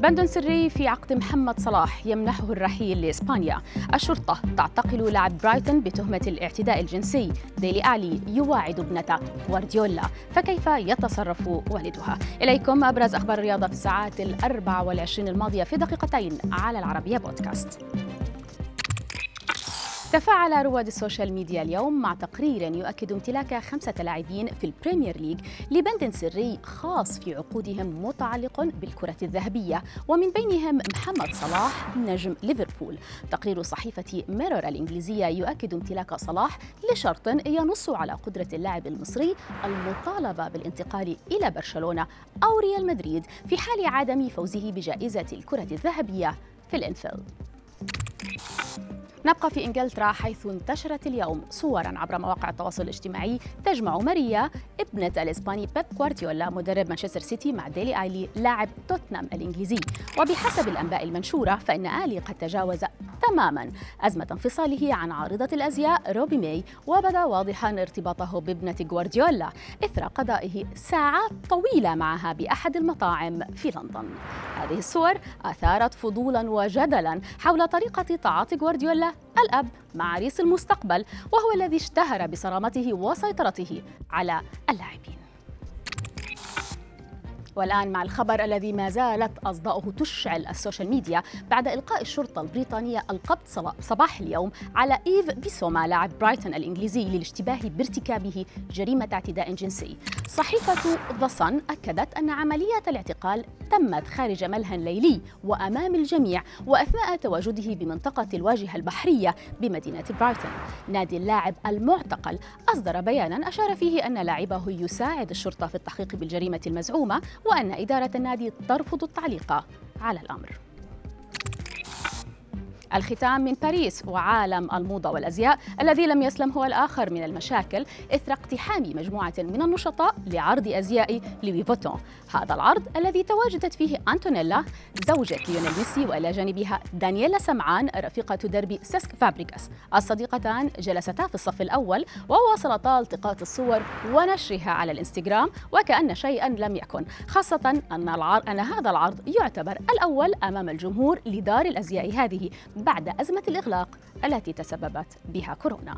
بند سري في عقد محمد صلاح يمنحه الرحيل لإسبانيا. الشرطة تعتقل لاعب برايتون بتهمة الاعتداء الجنسي. ديلي آلي يواعد ابنة غوارديولا. فكيف يتصرف والدها؟ إليكم أبرز أخبار الرياضة في الساعات الأربع والعشرين الماضية في دقيقتين على العربية بودكاست. تفاعل رواد ال social media اليوم مع تقرير يؤكد امتلاك خمسة لاعبين في ال Premier League لبند سري خاص في عقودهم متعلق بالكرة الذهبية ومن بينهم محمد صلاح نجم ليفربول. تقرير صحيفة ميرور الإنجليزية يؤكد امتلاك صلاح لشرط ينص على قدرة اللاعب المصري المطالبة بالانتقال إلى برشلونة أو ريال مدريد في حال عدم فوزه بجائزة الكرة الذهبية في الإنفيلد. نبقى في إنجلترا حيث انتشرت اليوم صورا عبر مواقع التواصل الاجتماعي تجمع ماريا ابنة الإسباني بيب غوارديولا مدرب مانشستر سيتي مع ديلي آلي لاعب توتنهام الإنجليزي. وبحسب الأنباء المنشورة فإن آلي قد تجاوز تماما أزمة انفصاله عن عارضة الأزياء روبي ماي وبدأ واضحا ارتباطه بابنة غوارديولا إثر قضائه ساعات طويلة معها بأحد المطاعم في لندن. هذه الصور أثارت فضولا وجدلا حول طريقة تعاطي غوارديولا الأب مع عريس المستقبل وهو الذي اشتهر بصرامته وسيطرته على اللاعبين. والآن مع الخبر الذي ما زالت أصداؤه تشعل ال social media بعد إلقاء الشرطة البريطانية القبض صباح اليوم على إيف بيسوما لاعب برايتون الإنجليزي للاشتباه بارتكابه جريمة اعتداء جنسي. صحيفة The Sun أكدت أن عملية الاعتقال تمت خارج ملهى ليلي وأمام الجميع وأثناء تواجده بمنطقة الواجهة البحرية بمدينة برايتون. نادي اللاعب المعتقل أصدر بيانا أشار فيه أن لاعبه يساعد الشرطة في التحقيق بالجريمة المزعومة وأن إدارة النادي ترفض التعليق على الأمر. الختام من باريس وعالم الموضة والأزياء الذي لم يسلم هو الآخر من المشاكل إثر اقتحام مجموعة من النشطاء لعرض أزياء لوي فوتون. هذا العرض الذي تواجدت فيه أنتونيلا زوجة ليونيل ميسي وإلى جانبها دانييلا سمعان رفيقة درب سيسك فابريكاس الصديقتان جلستا في الصف الأول وواصلتا التقاط الصور ونشرها على الإنستغرام وكأن شيئا لم يكن خاصة أن, العرض أن هذا العرض يعتبر الأول أمام الجمهور لدار الأزياء هذه بعد أزمة الإغلاق التي تسببت بها كورونا.